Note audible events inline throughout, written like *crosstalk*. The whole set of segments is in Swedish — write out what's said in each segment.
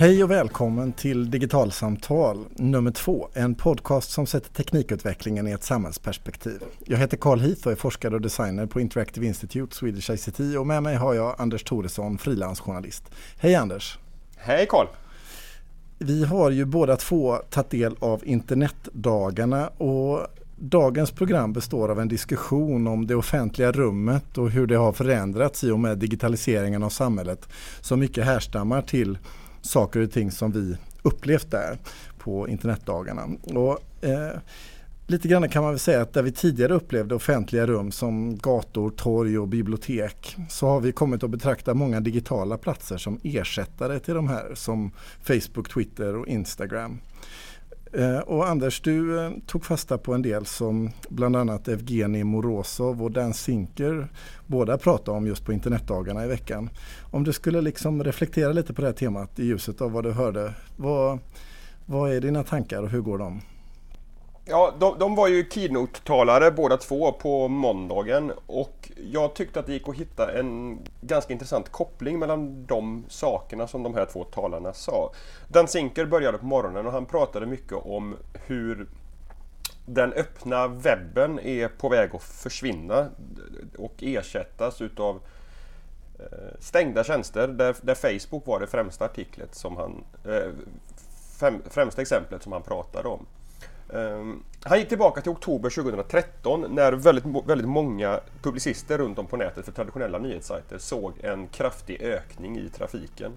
Hej och välkommen till Digitalsamtal nummer två, en podcast som sätter teknikutvecklingen i ett samhällsperspektiv. Jag heter Carl Heath och är forskare och designer på Interactive Institute Swedish ICT och med mig har jag Anders Thoresson, frilansjournalist. Hej Anders! Hej Carl! Vi har ju båda två tagit del av internetdagarna och Dagens program består av en diskussion om det offentliga rummet och hur det har förändrats i och med digitaliseringen av samhället som mycket härstammar till saker och ting som vi upplevt där på internetdagarna. Och, eh, lite grann kan man väl säga att där vi tidigare upplevde offentliga rum som gator, torg och bibliotek så har vi kommit att betrakta många digitala platser som ersättare till de här som Facebook, Twitter och Instagram. Eh, och Anders, du eh, tog fasta på en del som bland annat Evgenij Morozov och Dan Sinker båda pratade om just på internetdagarna i veckan. Om du skulle liksom reflektera lite på det här temat i ljuset av vad du hörde. Vad, vad är dina tankar och hur går de? Ja, de, de var ju keynote-talare båda två på måndagen och jag tyckte att det gick att hitta en ganska intressant koppling mellan de sakerna som de här två talarna sa. Dan Sinker började på morgonen och han pratade mycket om hur den öppna webben är på väg att försvinna och ersättas utav eh, stängda tjänster där, där Facebook var det främsta artiklet som han eh, främsta exemplet som han pratade om. Um, han gick tillbaka till oktober 2013 när väldigt, väldigt många publicister runt om på nätet för traditionella nyhetssajter såg en kraftig ökning i trafiken.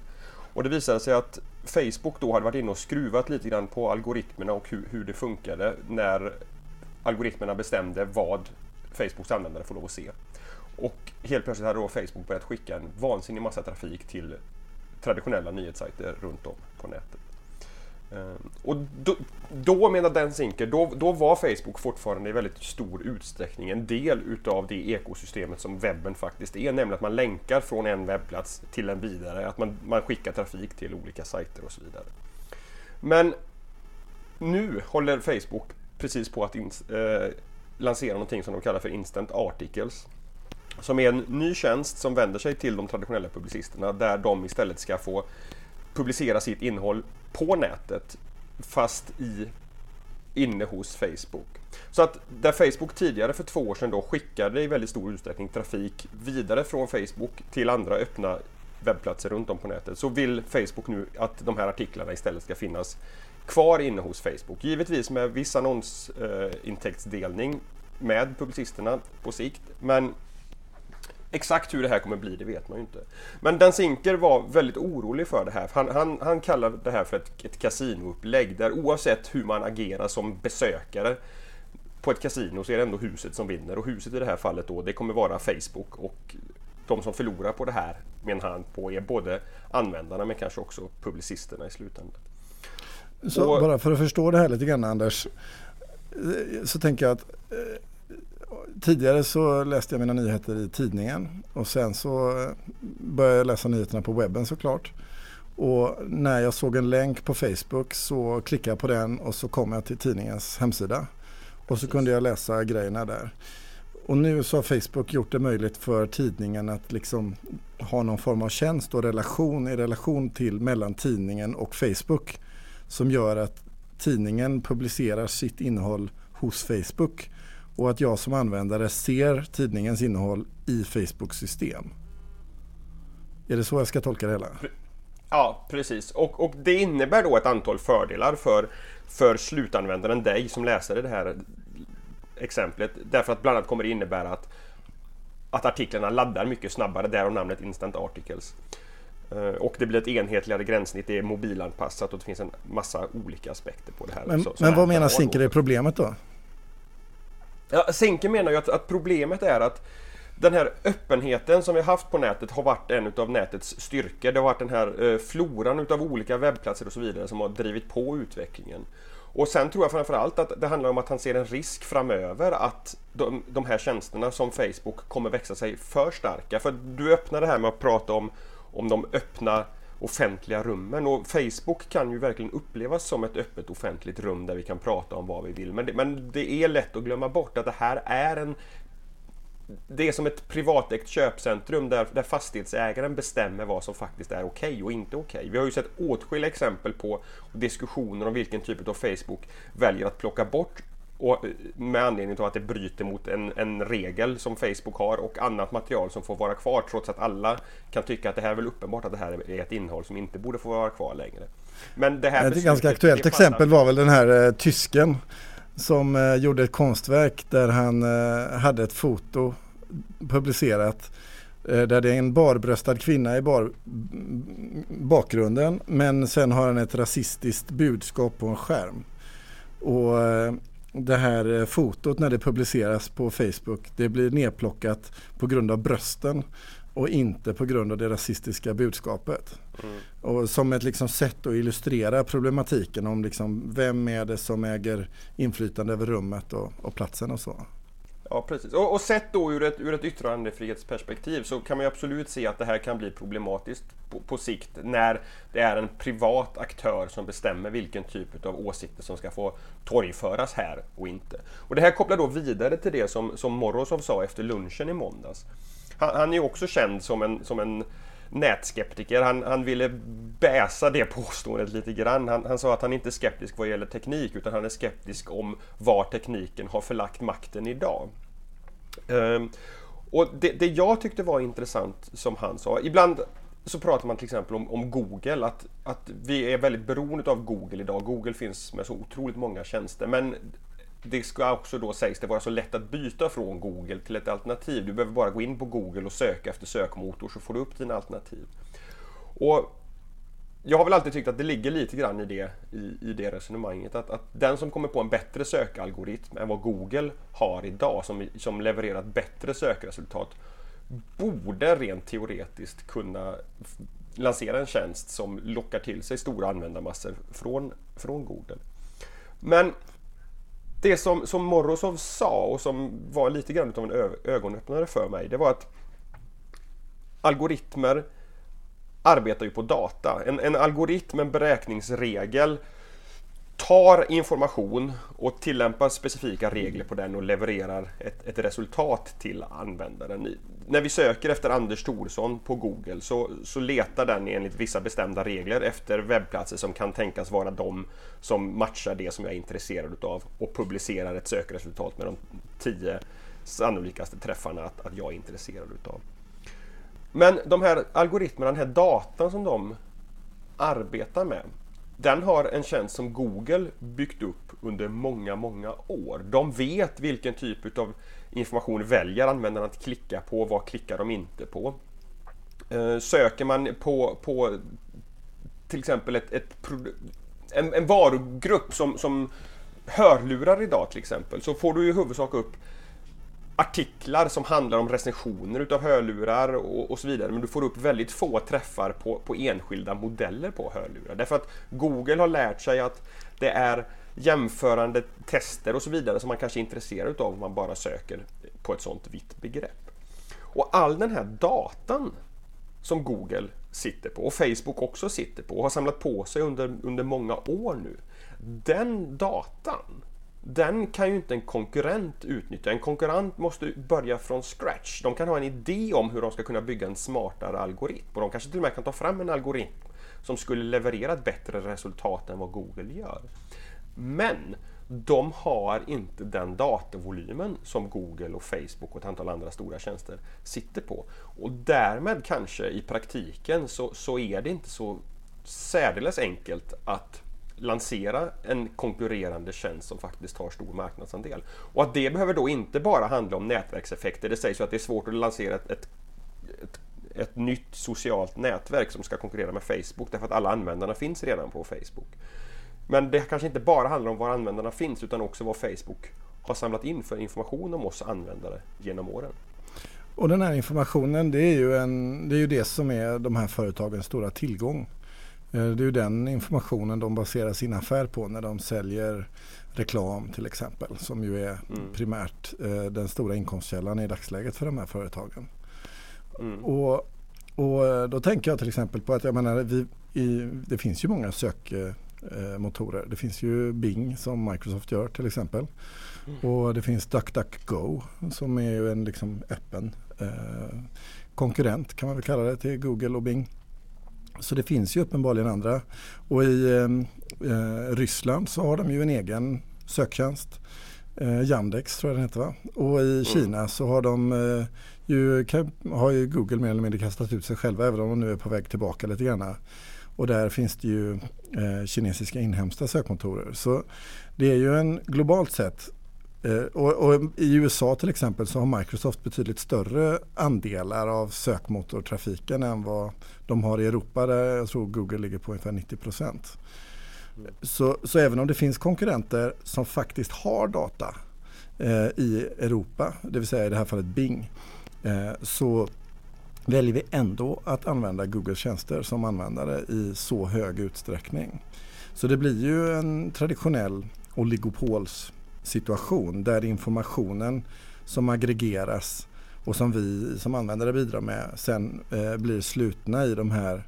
Och det visade sig att Facebook då hade varit inne och skruvat lite grann på algoritmerna och hur, hur det funkade när algoritmerna bestämde vad Facebooks användare får lov att se. Och helt plötsligt hade då Facebook börjat skicka en vansinnig massa trafik till traditionella nyhetssajter runt om på nätet. Eh, och då, då menar Dan Sinker, då, då var Facebook fortfarande i väldigt stor utsträckning en del utav det ekosystemet som webben faktiskt är, nämligen att man länkar från en webbplats till en vidare, att man, man skickar trafik till olika sajter och så vidare. Men nu håller Facebook precis på att in, eh, lansera någonting som de kallar för Instant Articles. Som är en ny tjänst som vänder sig till de traditionella publicisterna där de istället ska få publicera sitt innehåll på nätet fast i inne hos Facebook. Så att där Facebook tidigare för två år sedan då skickade i väldigt stor utsträckning trafik vidare från Facebook till andra öppna webbplatser runt om på nätet så vill Facebook nu att de här artiklarna istället ska finnas kvar inne hos Facebook. Givetvis med viss annonsintäktsdelning med publicisterna på sikt men Exakt hur det här kommer bli, det vet man ju inte. Men Dan Sinker var väldigt orolig för det här. Han, han, han kallar det här för ett, ett kasinoupplägg där oavsett hur man agerar som besökare på ett kasino så är det ändå huset som vinner och huset i det här fallet då det kommer vara Facebook och de som förlorar på det här menar han på är både användarna men kanske också publicisterna i slutändan. Så och, bara för att förstå det här lite grann Anders så tänker jag att eh, tidigare så läste jag mina nyheter i tidningen och sen så började jag läsa nyheterna på webben såklart. Och när jag såg en länk på Facebook så klickade jag på den och så kom jag till tidningens hemsida. Och så kunde jag läsa grejerna där. Och nu så har Facebook gjort det möjligt för tidningen att liksom ha någon form av tjänst och relation i relation till mellan tidningen och Facebook. Som gör att tidningen publicerar sitt innehåll hos Facebook och att jag som användare ser tidningens innehåll i Facebooks system. Är det så jag ska tolka det hela? Ja, precis. Och, och det innebär då ett antal fördelar för, för slutanvändaren, dig som läser det här exemplet. Därför att bland annat kommer det innebära att, att artiklarna laddar mycket snabbare, därav namnet Instant Articles. Eh, och det blir ett enhetligare gränssnitt, det är mobilanpassat och det finns en massa olika aspekter på det här. Men, så, men vad menar Sinker är problemet då? Ja, Senke menar ju att, att problemet är att den här öppenheten som vi haft på nätet har varit en av nätets styrkor. Det har varit den här eh, floran utav olika webbplatser och så vidare som har drivit på utvecklingen. Och sen tror jag framförallt att det handlar om att han ser en risk framöver att de, de här tjänsterna som Facebook kommer växa sig för starka. För du öppnar det här med att prata om, om de öppna offentliga rummen. Och Facebook kan ju verkligen upplevas som ett öppet offentligt rum där vi kan prata om vad vi vill. Men det, men det är lätt att glömma bort att det här är en det är som ett privatägt köpcentrum där, där fastighetsägaren bestämmer vad som faktiskt är okej okay och inte okej. Okay. Vi har ju sett åtskilliga exempel på diskussioner om vilken typ av Facebook väljer att plocka bort och med anledning av att det bryter mot en, en, regel som Facebook har och annat material som får vara kvar trots att alla kan tycka att det här är väl uppenbart att det här är ett innehåll som inte borde få vara kvar längre. Men det här Ett ganska aktuellt exempel var väl den här eh, tysken som eh, gjorde ett konstverk där han eh, hade ett foto publicerat eh, där det är en barbröstad kvinna i bar, bakgrunden men sen har han ett rasistiskt budskap på en skärm. Och eh, det här eh, fotot när det publiceras på Facebook det blir nedplockat på grund av brösten och inte på grund av det rasistiska budskapet. Mm. Och som ett liksom sätt att illustrera problematiken om liksom vem är det som äger inflytande över rummet och, och platsen och så. Ja precis. Och, och sett då ur ett, ur ett yttrandefrihetsperspektiv så kan man absolut se att det här kan bli problematiskt på, på, sikt när det är en privat aktör som bestämmer vilken typ av åsikter som ska få torgföras här och inte. Och det här kopplar då vidare till det som, som Morozov sa efter lunchen i måndags. Han, han är ju också känd som en, som en nätskeptiker. Han, han ville bäsa det påståendet lite grann. Han, han sa att han inte är skeptisk vad gäller teknik utan han är skeptisk om var tekniken har förlagt makten idag. Ehm, och det, det jag tyckte var intressant som han sa, ibland så pratar man till exempel om, om, Google, att, att vi är väldigt beroende av Google idag. Google finns med så otroligt många tjänster men det ska också då sägs det vara så lätt att byta från Google till ett alternativ. Du behöver bara gå in på Google och söka efter sökmotor så får du upp dina alternativ. Och jag har väl alltid tyckt att det ligger lite grann i det, i, i det resonemanget. Att, att den som kommer på en bättre sökalgoritm än vad Google har idag, som, som levererar ett bättre sökresultat, borde rent teoretiskt kunna lansera en tjänst som lockar till sig stora användarmassor från, från Google. Men det som, som Morozov sa och som var lite grann av en ögonöppnare för mig, det var att algoritmer arbetar ju på data. En, en algoritm, en beräkningsregel tar information och tillämpar specifika regler på den och levererar ett, ett resultat till användaren. När vi söker efter Anders Thorsson på Google så, så letar den enligt vissa bestämda regler efter webbplatser som kan tänkas vara de som matchar det som jag är intresserad av och publicerar ett sökresultat med de tio sannolikaste träffarna att, att jag är intresserad utav. Men de här algoritmerna, den här datan som de arbetar med den har en tjänst som Google byggt upp under många, många år. De vet vilken typ av information väljer användaren att klicka på, vad klickar de inte på. Eh, söker man på, på till exempel ett, ett en, en varugrupp som, som hörlurar idag till exempel så får du i huvudsak upp artiklar som handlar om recensioner utav hörlurar och, och, så vidare. Men du får upp väldigt få träffar på, på enskilda modeller på hörlurar. Därför att Google har lärt sig att det är jämförande tester och så vidare som man kanske är intresserad utav om man bara söker på ett sånt vitt begrepp. Och all den här datan som Google sitter på och Facebook också sitter på och har samlat på sig under, under många år nu. Den datan den kan ju inte en konkurrent utnyttja. En konkurrent måste börja från scratch. De kan ha en idé om hur de ska kunna bygga en smartare algoritm och de kanske till och med kan ta fram en algoritm som skulle leverera ett bättre resultat än vad Google gör. Men de har inte den datavolymen som Google och Facebook och ett antal andra stora tjänster sitter på. Och därmed kanske i praktiken så, så är det inte så särdeles enkelt att lansera en konkurrerande tjänst som faktiskt har stor marknadsandel. Och att det behöver då inte bara handla om nätverkseffekter. Det sägs ju att det är svårt att lansera ett, ett, ett, ett nytt socialt nätverk som ska konkurrera med Facebook därför att alla användarna finns redan på Facebook. Men det kanske inte bara handlar om var användarna finns utan också vad Facebook har samlat in för information om oss användare genom åren. Och den här informationen det är ju, en, det, är ju det som är de här företagens stora tillgång. Eh, det är ju den informationen de baserar sin affär på när de säljer reklam till exempel som ju är mm. primärt eh, den stora inkomstkällan i dagsläget för de här företagen. Mm. Och, och eh, då tänker jag till exempel på att jag menar, vi, i, det finns ju många sök, sökmotorer. Det finns ju Bing som Microsoft gör till exempel. Mm. Och det finns DuckDuckGo som är ju en liksom öppen eh, konkurrent kan man väl kalla det till Google och Bing. Så det finns ju uppenbarligen andra. Och i eh, eh Ryssland så har de ju en egen söktjänst. Eh, Yandex tror jag den heter va? Och i mm. Kina så har de eh, ju, har ju Google mer eller mindre kastat ut sig själva även om de nu är på väg tillbaka lite grann. Och där finns det ju eh, kinesiska inhemska sökmotorer. Så det är ju en globalt sett och, och, I USA till exempel så har Microsoft betydligt större andelar av sökmotortrafiken än vad de har i Europa där jag tror Google ligger på ungefär 90 procent. Mm. Så, så även om det finns konkurrenter som faktiskt har data eh, i Europa, det vill säga i det här fallet Bing, eh, så väljer vi ändå att använda Googles tjänster som användare i så hög utsträckning. Så det blir ju en traditionell situation där informationen som aggregeras och som vi som användare bidrar med sen eh, blir slutna i de här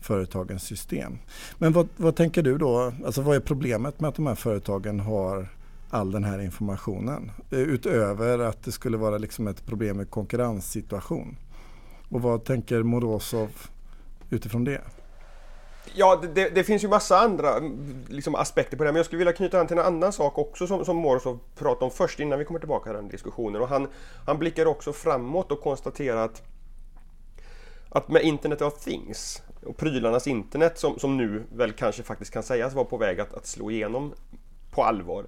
företagens system. Men vad, vad, tänker du då? Alltså vad är problemet med att de här företagen har all den här informationen? Eh, utöver att det skulle vara liksom ett problem med konkurrenssituation. Och vad tänker Morozov utifrån det? Ja, det, det, finns ju massa andra liksom, aspekter på det, här men jag skulle vilja knyta an till en annan sak också som, som Morozov pratade om först innan vi kommer tillbaka till den diskussionen. Och han, han blickar också framåt och konstaterar att, att med Internet of Things och prylarnas internet som, som nu väl kanske faktiskt kan sägas vara på väg att, att slå igenom på allvar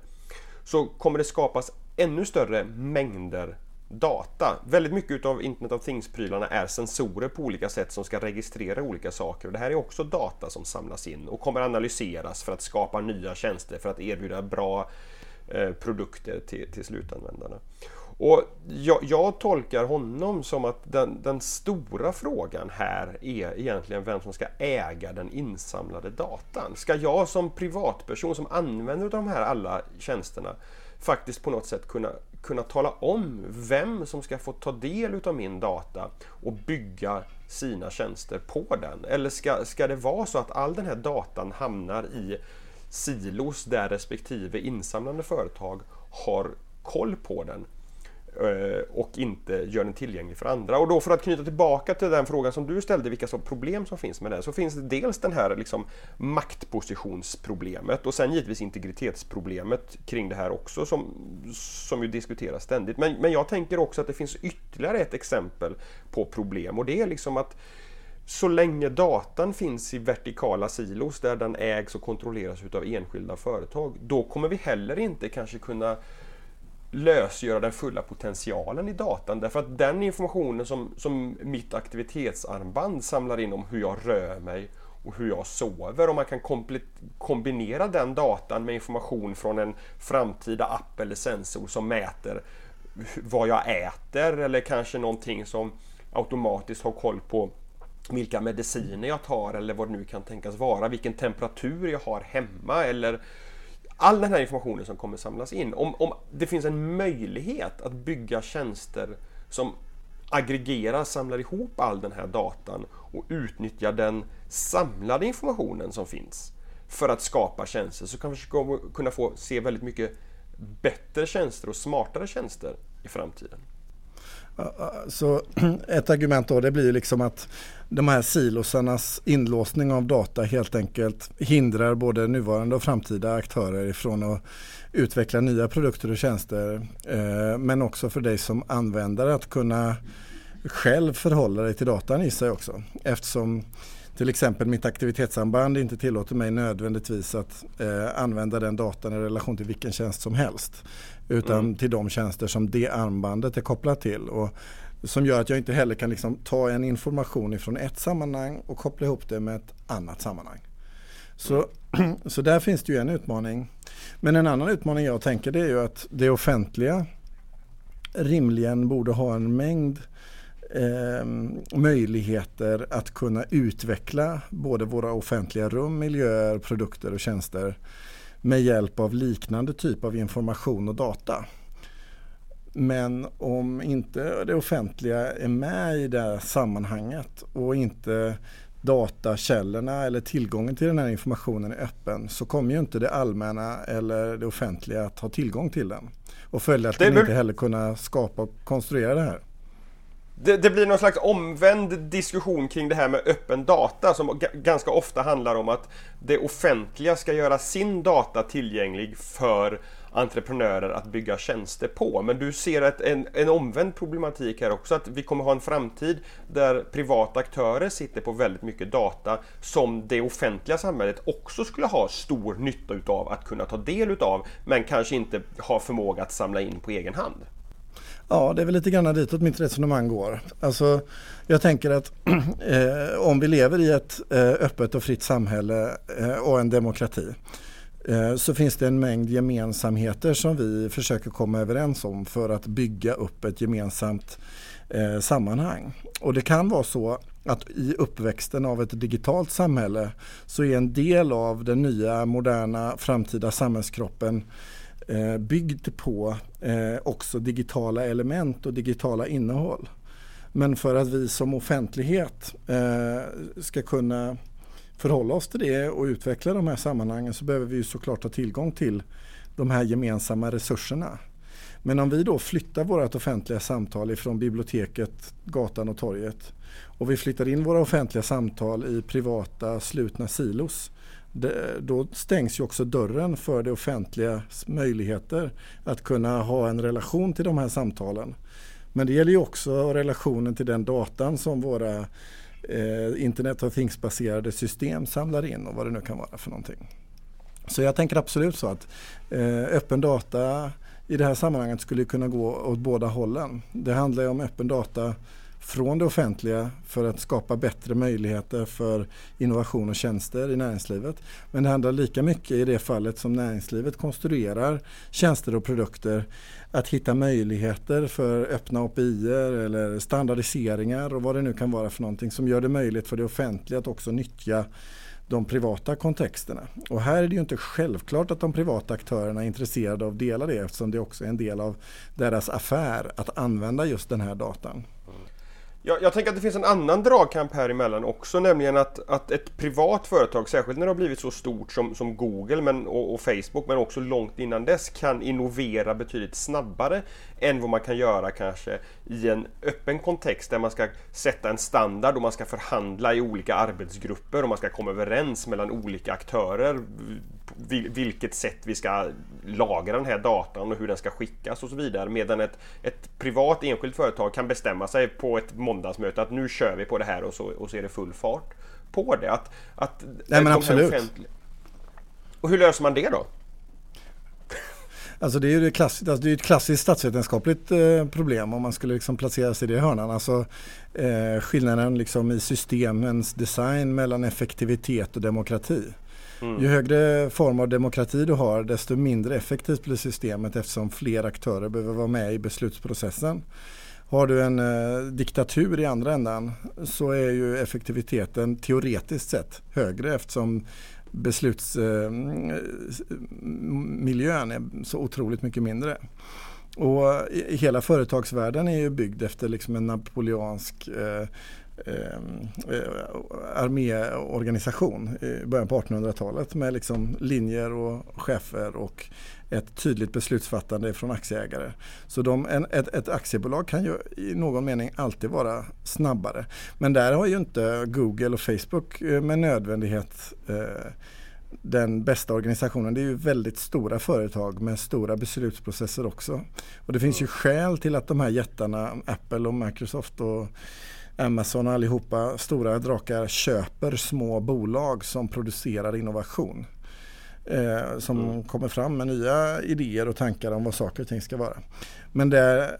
så kommer det skapas ännu större mängder data. Väldigt mycket av Internet of Things-prylarna är sensorer på olika sätt som ska registrera olika saker. Och det här är också data som samlas in och kommer analyseras för att skapa nya tjänster för att erbjuda bra eh, produkter till, till slutanvändarna. Och jag, jag, tolkar honom som att den, den, stora frågan här är egentligen vem som ska äga den insamlade datan. Ska jag som privatperson som använder de här alla tjänsterna faktiskt på något sätt kunna, kunna tala om vem som ska få ta del av min data och bygga sina tjänster på den? Eller ska, ska det vara så att all den här datan hamnar i silos där respektive insamlande företag har koll på den Eh, och inte gör den tillgänglig för andra. Och då för att knyta tillbaka till den frågan som du ställde, vilka som problem som finns med det, så finns det dels den här liksom maktpositionsproblemet och sen givetvis integritetsproblemet kring det här också som, som ju diskuteras ständigt. Men, men jag tänker också att det finns ytterligare ett exempel på problem och det är liksom att så länge datan finns i vertikala silos där den ägs och kontrolleras utav enskilda företag, då kommer vi heller inte kanske kunna lösgöra den fulla potentialen i datan. Därför att den informationen som, som mitt aktivitetsarmband samlar in om hur jag rör mig och hur jag sover. Om man kan kombinera den datan med information från en framtida app eller sensor som mäter vad jag äter eller kanske någonting som automatiskt har koll på vilka mediciner jag tar eller vad det nu kan tänkas vara, vilken temperatur jag har hemma eller all den här informationen som kommer samlas in. Om, om det finns en möjlighet att bygga tjänster som aggregerar, samlar ihop all den här datan och utnyttjar den samlade informationen som finns för att skapa tjänster så kan vi kunna få se väldigt mycket bättre tjänster och smartare tjänster i framtiden. Så ett argument då det blir liksom att de här silosarnas inlåsning av data helt enkelt hindrar både nuvarande och framtida aktörer ifrån att utveckla nya produkter och tjänster. Eh, men också för dig som användare att kunna själv förhålla dig till datan i sig också. Eftersom till exempel mitt aktivitetssamband inte tillåter mig nödvändigtvis att eh, använda den datan i relation till vilken tjänst som helst. Utan mm. till de tjänster som det armbandet är kopplat till. Och som gör att jag inte heller kan liksom ta en information ifrån ett sammanhang och koppla ihop det med ett annat sammanhang. Så, mm. *clears throat* så där finns det ju en utmaning. Men en annan utmaning jag tänker det är ju att det offentliga rimligen borde ha en mängd eh, möjligheter att kunna utveckla både våra offentliga rum, miljöer, produkter och tjänster med hjälp av liknande typ av information och data. Men om inte det offentliga är med i det här sammanhanget och inte datakällorna eller tillgången till den här informationen är öppen så kommer ju inte det allmänna eller det offentliga att ha tillgång till den. Och följaktligen inte heller kunna skapa och konstruera det här. Det, det, blir någon slags omvänd diskussion kring det här med öppen data som ganska ofta handlar om att det offentliga ska göra sin data tillgänglig för entreprenörer att bygga tjänster på. Men du ser ett, en, en omvänd problematik här också, att vi kommer ha en framtid där privata aktörer sitter på väldigt mycket data som det offentliga samhället också skulle ha stor nytta utav att kunna ta del utav, men kanske inte har förmåga att samla in på egen hand. Ja, det är väl lite grann ditåt mitt resonemang går. Alltså, jag tänker att *clears throat* eh, om vi lever i ett eh, öppet och fritt samhälle eh, och en demokrati eh, så finns det en mängd gemensamheter som vi försöker komma överens om för att bygga upp ett gemensamt eh, sammanhang. Och det kan vara så att i uppväxten av ett digitalt samhälle så är en del av den nya moderna framtida samhällskroppen eh, byggd på eh, också digitala element och digitala innehåll. Men för att vi som offentlighet eh, ska kunna förhålla oss till det och utveckla de här sammanhangen så behöver vi såklart ha tillgång till de här gemensamma resurserna. Men om vi då flyttar vårt offentliga samtal ifrån biblioteket, gatan och torget och vi flyttar in våra offentliga samtal i privata slutna silos det, då stängs ju också dörren för det offentligas möjligheter att kunna ha en relation till de här samtalen. Men det gäller ju också relationen till den datan som våra eh, Internet of Things-baserade system samlar in och vad det nu kan vara för någonting. Så jag tänker absolut så att eh, öppen data i det här sammanhanget skulle kunna gå åt båda hållen. Det handlar ju om öppen data från det offentliga för att skapa bättre möjligheter för innovation och tjänster i näringslivet. Men det handlar lika mycket i det fallet som näringslivet konstruerar tjänster och produkter att hitta möjligheter för öppna API eller standardiseringar och vad det nu kan vara för någonting som gör det möjligt för det offentliga att också nyttja de privata kontexterna. Och här är det ju inte självklart att de privata aktörerna är intresserade av att dela det eftersom det också är en del av deras affär att använda just den här datan. Jag, jag tänker att det finns en annan dragkamp här emellan också, nämligen att, att ett privat företag, särskilt när det har blivit så stort som, som Google men, och, och, Facebook, men också långt innan dess, kan innovera betydligt snabbare än vad man kan göra kanske i en öppen kontext där man ska sätta en standard och man ska förhandla i olika arbetsgrupper och man ska komma överens mellan olika aktörer vilket sätt vi ska lagra den här datan och hur den ska skickas och så vidare. Medan ett, ett privat enskilt företag kan bestämma sig på ett måndagsmöte att nu kör vi på det här och så, och så är det full fart på det. Att, att Nej, men absolut. Offentlig... Och hur löser man det då? *laughs* Alltså det är ju det alltså det är ett klassiskt statsvetenskapligt eh, problem om man skulle liksom placera sig i det hörnan. Alltså, eh, skillnaden liksom i systemens design mellan effektivitet och demokrati. Mm. Ju högre form av demokrati du har desto mindre effektivt blir systemet eftersom fler aktörer behöver vara med i beslutsprocessen. Har du en eh, diktatur i andra ändan så är ju effektiviteten teoretiskt sett högre eftersom beslutsmiljön eh, mm, är så otroligt mycket mindre. Och hela företagsvärlden är ju byggd efter liksom en napoleansk eh, arméorganisation i början på 1800-talet med liksom linjer och chefer och ett tydligt beslutsfattande från aktieägare. Så de, en, ett, ett, aktiebolag kan ju i någon mening alltid vara snabbare. Men där har ju inte Google och Facebook eh, med nödvändighet eh, den bästa organisationen. Det är ju väldigt stora företag med stora beslutsprocesser också. Och det finns ju skäl till att de här jättarna, Apple och Microsoft och Amazon och allihopa stora drakar köper små bolag som producerar innovation. Eh, som mm. kommer fram med nya idéer och tankar om vad saker och ting ska vara. Men där,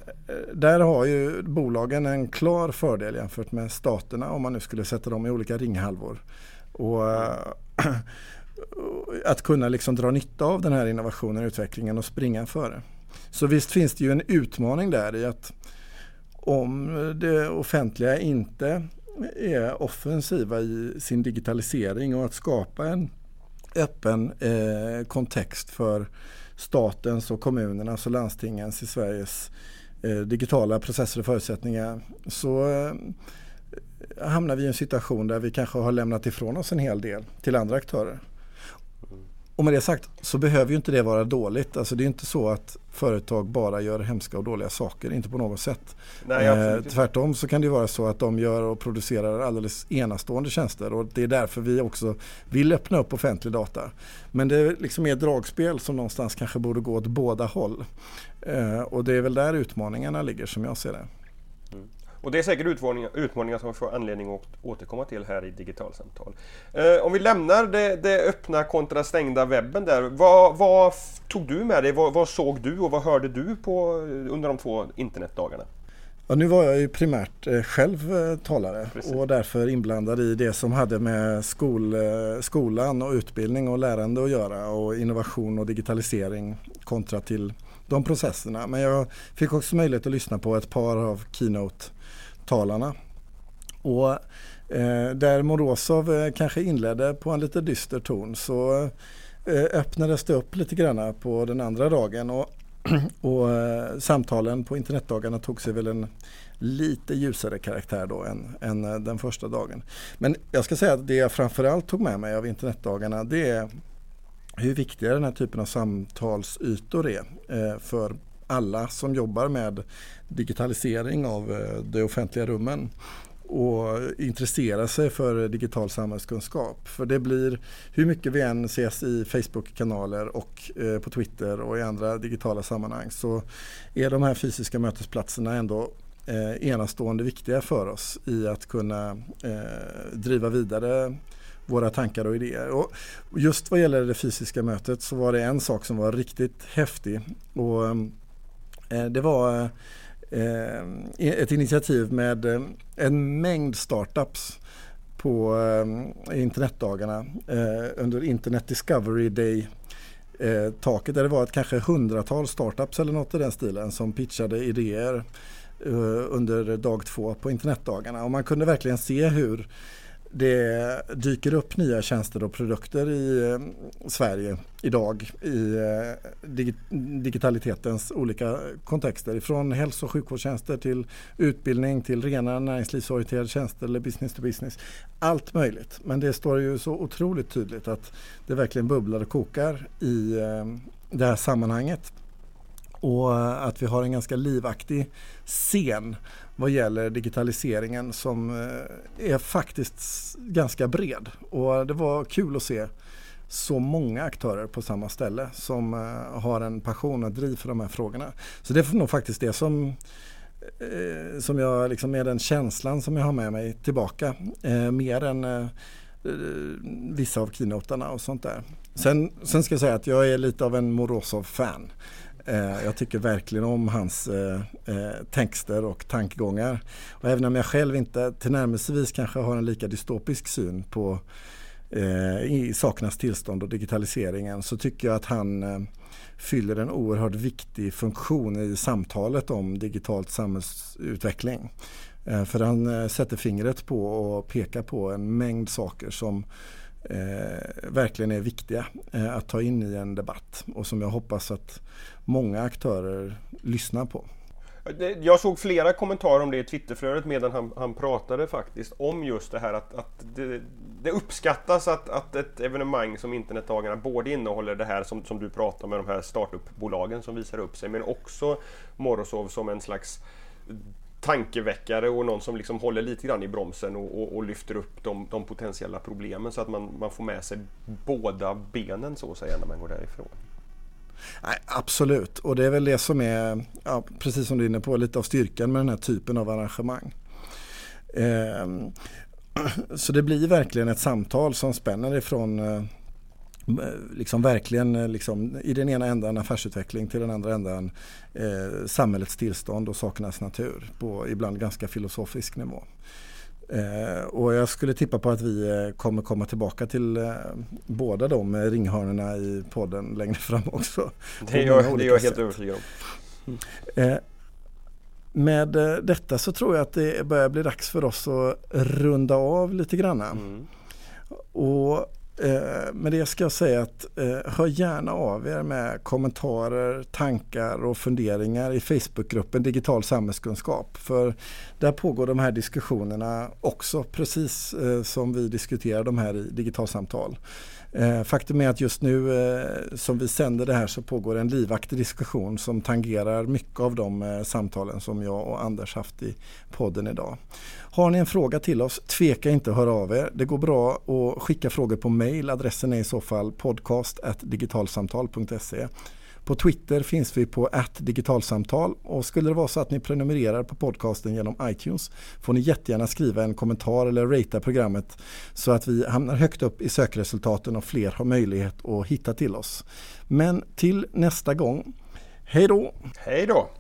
där har ju bolagen en klar fördel jämfört med staterna om man nu skulle sätta dem i olika ringhalvor. Och, mm. att kunna liksom dra nytta av den här innovationen och utvecklingen och springa före. Så visst finns det ju en utmaning där i att om det offentliga inte är offensiva i sin digitalisering och att skapa en öppen eh, kontext för statens och kommunernas och landstingens i Sveriges eh, digitala processer och förutsättningar så eh, hamnar vi i en situation där vi kanske har lämnat ifrån oss en hel del till andra aktörer. Och med det sagt så behöver ju inte det vara dåligt. Alltså det är inte så att företag bara gör hemska och dåliga saker, inte på något sätt. Nej, eh, tvärtom så kan det vara så att de gör och producerar alldeles enastående tjänster och det är därför vi också vill öppna upp offentlig data. Men det är liksom ett dragspel som någonstans kanske borde gå åt båda håll. Eh, och det är väl där utmaningarna ligger som jag ser det. Och det är säkert utmaningar, utmaningar som vi får anledning att återkomma till här i Digitalsamtal. Eh, om vi lämnar det, det, öppna kontra stängda webben där. Vad, vad tog du med dig? Vad, vad, såg du och vad hörde du på eh, under de två internetdagarna? Ja, nu var jag ju primärt eh, själv eh, talare Precis. och därför inblandad i det som hade med skol, eh, skolan och utbildning och lärande att göra och innovation och digitalisering kontra till de processerna. Men jag fick också möjlighet att lyssna på ett par av keynote talarna. Och eh, där Morozov kanske inledde på en lite dyster ton så eh, öppnades det upp lite grann på den andra dagen och, *clears throat* och eh, samtalen på internetdagarna tog sig väl en lite ljusare karaktär då än, än eh, den första dagen. Men jag ska säga att det jag framförallt tog med mig av internetdagarna det är hur viktiga den här typen av samtalsytor är eh, för alla som jobbar med digitalisering av de offentliga rummen och intressera sig för digital samhällskunskap. För det blir, hur mycket vi än ses i Facebook-kanaler och eh, på Twitter och i andra digitala sammanhang så är de här fysiska mötesplatserna ändå eh, enastående viktiga för oss i att kunna eh, driva vidare våra tankar och idéer. Och just vad gäller det fysiska mötet så var det en sak som var riktigt häftig. Och, eh, det var eh, Eh, ett initiativ med eh, en mängd startups på eh, internetdagarna eh, under Internet Discovery Day eh, taket där det var ett kanske hundratal startups eller något i den stilen som pitchade idéer under dag två på internetdagarna. Och man kunde verkligen se hur det dyker upp nya tjänster och produkter i eh, Sverige idag i eh, digitalitetens olika kontexter. Från hälso och sjukvårdstjänster till utbildning till rena näringslivsorienterade tjänster eller business to business. Allt möjligt. Men det står ju så otroligt tydligt att det verkligen bubblar och kokar i eh, det här sammanhanget. Och eh, att vi har en ganska livaktig scen vad gäller digitaliseringen som eh, är faktiskt ganska bred. Och det var kul att se så många aktörer på samma ställe som eh, har en passion och driv för de här frågorna. Så det är nog faktiskt det som som jag liksom är den känslan som jag har med mig tillbaka. mer än vissa av keynotarna och sånt där. Sen, sen ska jag säga att jag är lite av en Morozov-fan. Eh, jag tycker verkligen om hans eh, eh, texter och tankegångar. Och även om jag själv inte tillnärmelsevis kanske har en lika dystopisk syn på eh, i sakernas tillstånd och digitaliseringen så tycker jag att han eh, fyller en oerhört viktig funktion i samtalet om digitalt samhällsutveckling. För han sätter fingret på och pekar på en mängd saker som eh, verkligen är viktiga eh, att ta in i en debatt och som jag hoppas att många aktörer lyssnar på. Jag såg flera kommentarer om det i Twitterflödet medan han, han pratade faktiskt om just det här att, att det, det, uppskattas att, att ett evenemang som Internetdagarna både innehåller det här som, som du pratar med de här startupbolagen som visar upp sig men också Morozov som en slags tankeväckare och någon som liksom håller lite grann i bromsen och, och, och lyfter upp de, de, potentiella problemen så att man, man får med sig båda benen så att säga när man går därifrån. Nej, absolut, och det är väl det som är, ja, precis som du är inne på, lite av styrkan med den här typen av arrangemang. Eh, *clears throat* så det blir verkligen ett samtal som spänner ifrån eh, liksom verkligen eh, liksom, i den ena ändan affärsutveckling till den andra ändan eh, samhällets tillstånd och sakernas natur på ibland ganska filosofisk nivå. Eh, och jag skulle tippa på att vi eh, kommer komma tillbaka till eh, båda de ringhörnorna i podden längre fram också. Det är jag, det är jag helt övertygad om. Mm. med detta så tror jag att det börjar bli dags för oss att runda av lite grann. Mm. Och Eh, med det ska jag säga att eh, hör gärna av er med kommentarer, tankar och funderingar i Facebookgruppen Digital samhällskunskap. För där pågår de här diskussionerna också precis eh, som vi diskuterar de här i digitalsamtal. Eh, faktum är att just nu eh, som vi sänder det här så pågår en livaktig diskussion som tangerar mycket av de eh, samtalen som jag och Anders haft i podden idag. Har ni en fråga till oss, tveka inte att höra av er. Det går bra att skicka frågor på mail. Adressen är i så fall podcast.digitalsamtal.se. På Twitter finns vi på digitalsamtal och skulle det vara så att ni prenumererar på podcasten genom iTunes får ni jättegärna skriva en kommentar eller ratea programmet så att vi hamnar högt upp i sökresultaten och fler har möjlighet att hitta till oss. Men till nästa gång, hej då! Hej då!